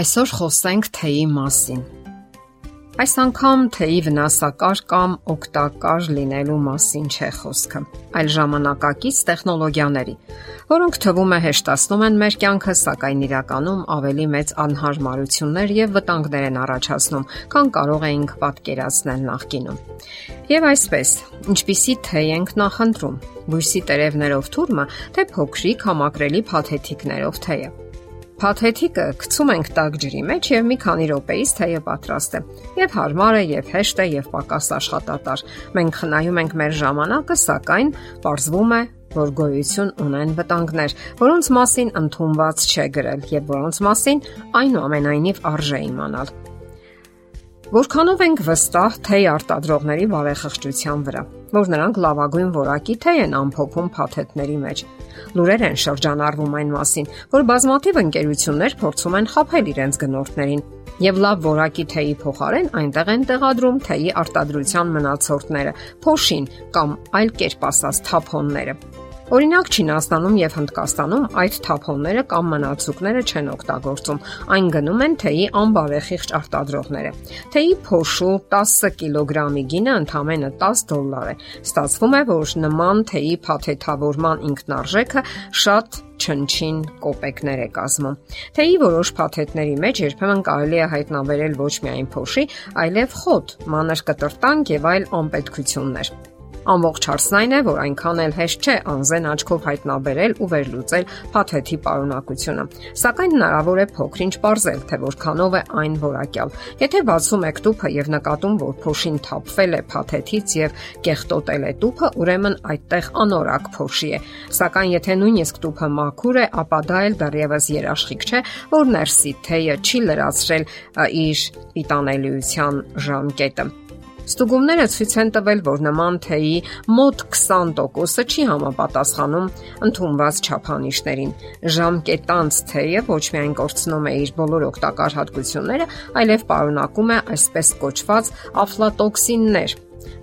Այսօր խոսենք թեյի մասին։ Այս անգամ թեյի վնասակար կամ օգտակար լինելու մասին չէ խոսքը, այլ ժամանակակից տեխնոլոգիաների, որոնք թվում է հեշտացնում են մեր կյանքը, սակայն իրականում ավելի մեծ անհարմարություններ եւ վտանգներ են առաջացնում, քան կարող էինք պատկերացնել նախկինում։ Եվ այսպես, ինչպիսի թեյ ենք նախընտրում՝ բույսի տերևներով թուրմը, թե փոքրիկ համակրելի փաթեթիկներով թեյը։ Փաթեթիկը գցում ենք տաք ջրի մեջ եւ մի քանի րոպեից թեյը պատրաստ է։ Եվ հարմար է, եւ հեշտ է, եւ պակաս աշխատատար։ Մենք խնայում ենք մեր ժամանակը, սակայն ողջվում է որ գոյություն ունեն վտանգներ, որոնց մասին ընդունված չէ գրել եւ որոնց մասին այնուամենայնիվ արժե իմանալ։ Որքանով ենք վստահ թեյ արտադրողների բարեխղճության վրա, որ նրանք լավագույն որակի թեյ են ամփոփում փաթեթների մեջ։ Լուրեր են շրջանառվում այն մասին, որ բազմաթիվ ընկերություններ փորձում են խაფել իրենց գնորդներին եւ լավ որակի թեյի փոխարեն այնտեղ են տեղադրում թեյի արտադրության մնացորդները, փոշին կամ այլ կերպ ասած թափոնները։ Օրինակ Չինաստանում եւ Հնդկաստանում այդ թափոնները կամ մնացուկները չեն օգտագործում։ Այն գնում են թեյի անբարեխիղճ արտադրողները։ Թեյի փոշու 10 կիլոգրամի գինը ընդամենը 10 դոլար է։ Ստացվում է, որ նման թեյի փաթեթավորման ինքնարժեքը շատ չնչին կոպեկներ է կազմում։ Թեյի որոշ փաթեթների մեջ երբեմն կարելի է հայտնաբերել ոչ միայն փոշի, այլև խոտ, մանր կտրտանք եւ այլ անպետքություններ։ Ամբողջ հարցն այն է, որ այնքան էլ հեշտ չէ անզեն աչքով հայտնաբերել ու վերլուծել փաթեթի պարունակությունը։ Սակայն հնարավոր է փոքրինչ ողրել, թե որքանով է այն որակյալ։ Եթե բացում եք տուփը եւ նկատում, որ փոշին թափվել է փաթեթից եւ կեղտոտել է տուփը, ուրեմն այդտեղ անորակ փոշի է։ Սակայն եթե նույնիսկ տուփը մաքուր է, ապա դա էլ դեռևս երաշխիք չէ, որ ներսի թեյը չի լրացրել իր պիտանելիության ժամկետը։ Ստուգումները ցույց են տվել, որ նման թեյի մոտ 20%-ը չի համապատասխանում ընդունված չափանիշներին։ Ժամկետանց թեյը ոչ միայն կորցնում է իր բոլոր օգտակար հատկությունները, այլև պարունակում է այսպես կոչված աֆլատոքսիններ,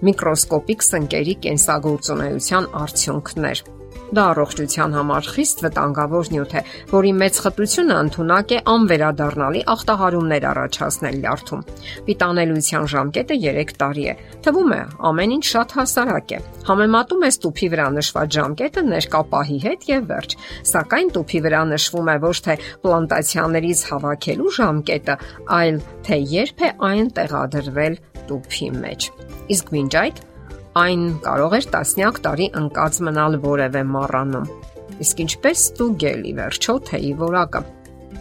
միկրոսկոպիկ սնկերի կենսագործունեության արդյունքներ։ Դա առողջության համար խիստ վտանգավոր նյութ է, որի մեծ խտությունը ընդունակ է անվերադառնալի ախտահարումներ առաջացնել լյարդում։ Պիտանելիության ժամկետը 3 տարի է։ Թվում է, ամեն ինչ շատ հասարակ է։ Համեմատում ես տուփի վրա նշված ժամկետը ներկա պահի հետ եւ վերջ։ Սակայն տուփի վրա նշվում է ոչ թե պլանտացիաներից հավաքելու ժամկետը, այլ թե երբ է այն տեղադրվել տուփի մեջ։ Իսկ մինչ այդ այն կարող էր տասնյակ տարի ընկած մնալ որևէ մառանում։ Իսկ ինչպես ստուգել ի վերջո թեյի որակը։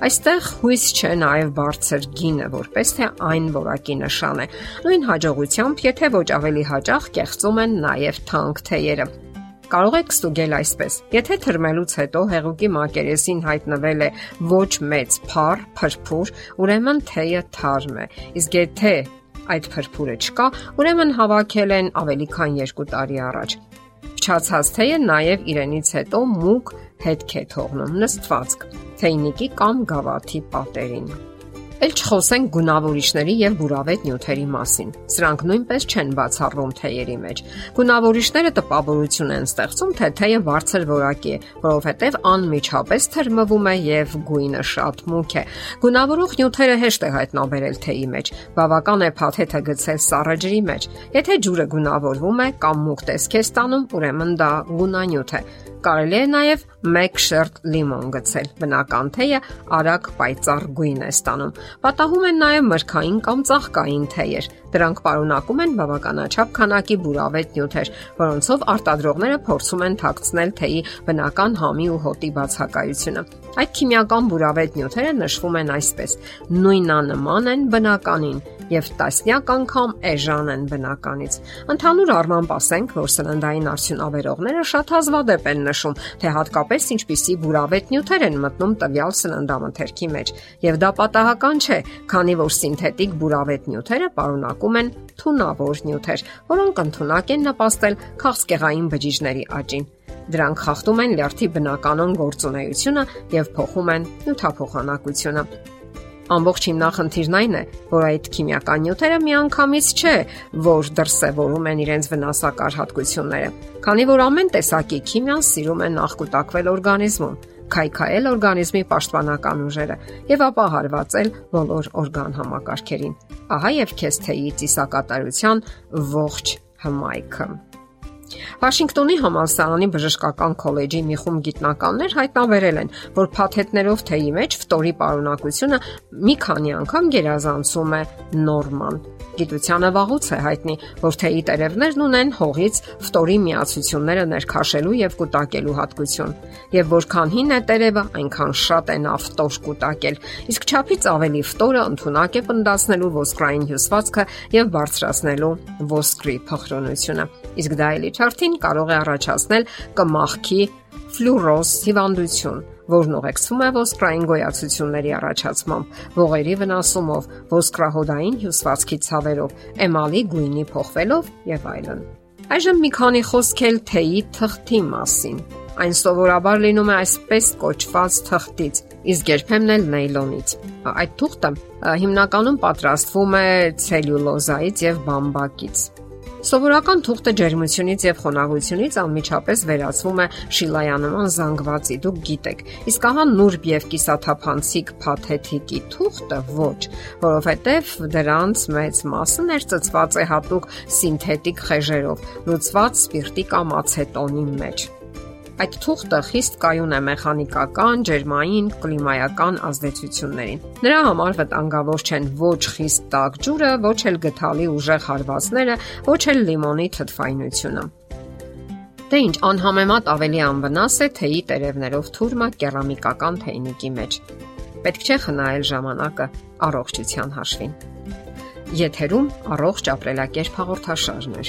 Այստեղ հույս չէ նաև բարձր գինը, որպես թե այն որակի նշան է։ Նույն հաջողությամբ, եթե ոչ ավելի հաճախ կեղծում են նաև թանկ թեյերը։ Կարող եք ստուգել այսպես. Եթե թրմելուց հետո հեղուկի մակերեսին հայտնվել է ոչ մեծ փառ, փրփուր, ուրեմն թեյը թարմ է։ Իսկ եթե այդ փրփուրը չկա, ուրեմն հավաքել են ավելի քան 2 տարի առաջ։ Փչացած թեյը նաև իրենից հետո մուկ հետք է թողնում նստվածք, թեյնիկի կամ գավաթի պատերին։ Էլ չխոսենք գունավորիչների եւ բուրավետ նյութերի մասին։ Սրանք նույնպես չեն բացառվում թեյերի մեջ։ Գունավորիչները տպավորություն են ստեղծում, թե թեյը բարձր որակի է, որովհետեւ անմիջապես թրմվում է եւ գույնը շատ մուգ է։ Գունավորող նյութերը հեշտ է հայտնաբերել թեյի մեջ։ Բավական է փաթեթը գցել սառը ջրի մեջ։ Եթե ջուրը գունավորվում է կամ մուգ տեսք է ստանում, ուրեմն դա գունանյութ է։ Կարելի է նաև 1 շերտ լիմոն գցել։ Բնական թեյը արագ պայծառ գույն է ստանում։ Պատահում են նաև մրգային կամ ծաղկային թեյեր։ Դրանք պարունակում են բավականաչափ քանակի բուրավետ նյութեր, որոնցով արտադրողները փորձում են թաքցնել թեյի բնական համի ու հոտի բացակայությունը։ Այդ քիմիական բուրավետ նյութերը նշվում են այսպես. նույնանման են բնականին եւ տասնյակ անգամ էժան են բնականից։ Ընդհանուր առմամբ ասենք, որ սննդային արդյունաբերողները շատ հազվադեպ են նշում, թե հատկապես ինչպիսի բուրավետ նյութեր են մտնում տվյալ սննդամթերքի մեջ։ Եվ դա պատահական չէ, քանի որ սինթետիկ բուրավետ նյութերը պարունակում են թունավոր նյութեր, որոնք ընդունակ են նպաստել քաղցկեղային բջիջների աճին։ Դրանք խախտում են լյարդի բնականon գործունեությունը եւ փոխում են նյութափոխանակությունը։ Ամբողջ հիմնախնդիրն այն է, որ այդ քիմիական նյութերը միանգամից չէ, որ դրսևորում են իրենց վնասակար հատկությունները, քանի որ ամեն տեսակի քիմիան սիրում է նախկուտակվել օրգանիզմում։ քայքայել օրգանիզմի պաշտպանական ուժերը եւ ապա հարվածել բոլոր օրգան համակարգերին։ Ահա եւ քեզ թեյի ծիսակատարության ողջ հմայքը։ Վաշինգտոնի համալսարանի բժշկական քոլեջի մի խումբ գիտնականներ հայտնաբերել են, որ փաթեթներով թեյի մեջ ֆտորի պարունակությունը մի քանի անգամ գերազանցում է նորման։ Գիտությանը վաղուց է հայտնի, որ թեյի տերևներն ունեն հողից ֆտորի միացությունները ներքաշելու եւ կուտակելու հատկություն, եւ որքան հին է տերևը, այնքան շատ է նա ֆտոր կուտակել։ Իսկ չափից ավելի ֆտորը ընդունակ է պնդացնելու ոսկրային հյուսվածքը եւ բարձրացնելու ոսկրի փխրունությունը։ Իսկ դա էլի չարթին կարող է առաջացնել կմախքի ֆլյուրոզ հիվանդություն որն ուղեկցվում է ոսկրային գոյացությունների առաջացմամբ, ողերի վնասումով, ոսկրահոդային հյուսվածքի ցավերով, էմալի գույնի փոխվելով եւ այլն։ Այժմ մի քանի խոսքել թեյի թղթի մասին։ Այն սովորաբար լինում է այսպես կոչված թղթից, իսկ երբեմն էլ նեյլոնից։ Այդ թուղթը հիմնականում պատրաստվում է ցելյուլոզայից եւ բամբակից։ Սովորական թուղթը ջերմությունից եւ խոնավությունից անմիջապես վերածվում է շիլայանման զանգվածի, դուք գիտեք։ Իսկ ահա նուրբ եւ կիսաթափանցիկ փաթեթիկի թուղթը ոչ, որովհետեւ դրանց մեծ մասը ներծծված է հատուկ սինթետիկ խեժերով, լուծված սպիրտի կամ ացետոնի մեջ։ Այդ թուղթը խիստ կայուն է մեխանիկական, ջերմային, կլիմայական ազդեցություններին։ Նրա համար վտանգավոր չեն ոչ խիստ տաք ջուրը, ոչ էլ գթալի ուժեղ հարվածները, ոչ էլ լիմոնի թթվայնությունը։ Դե ինչ անհամեմատ ավելի անվնաս է թեյի տերևներով թուրմա կերամիկական թեյնիկի մեջ։ Պետք չէ խնայել ժամանակը առողջության հաշվին։ Եթերում առողջ ապրելակերպ հաղորդաշարն է։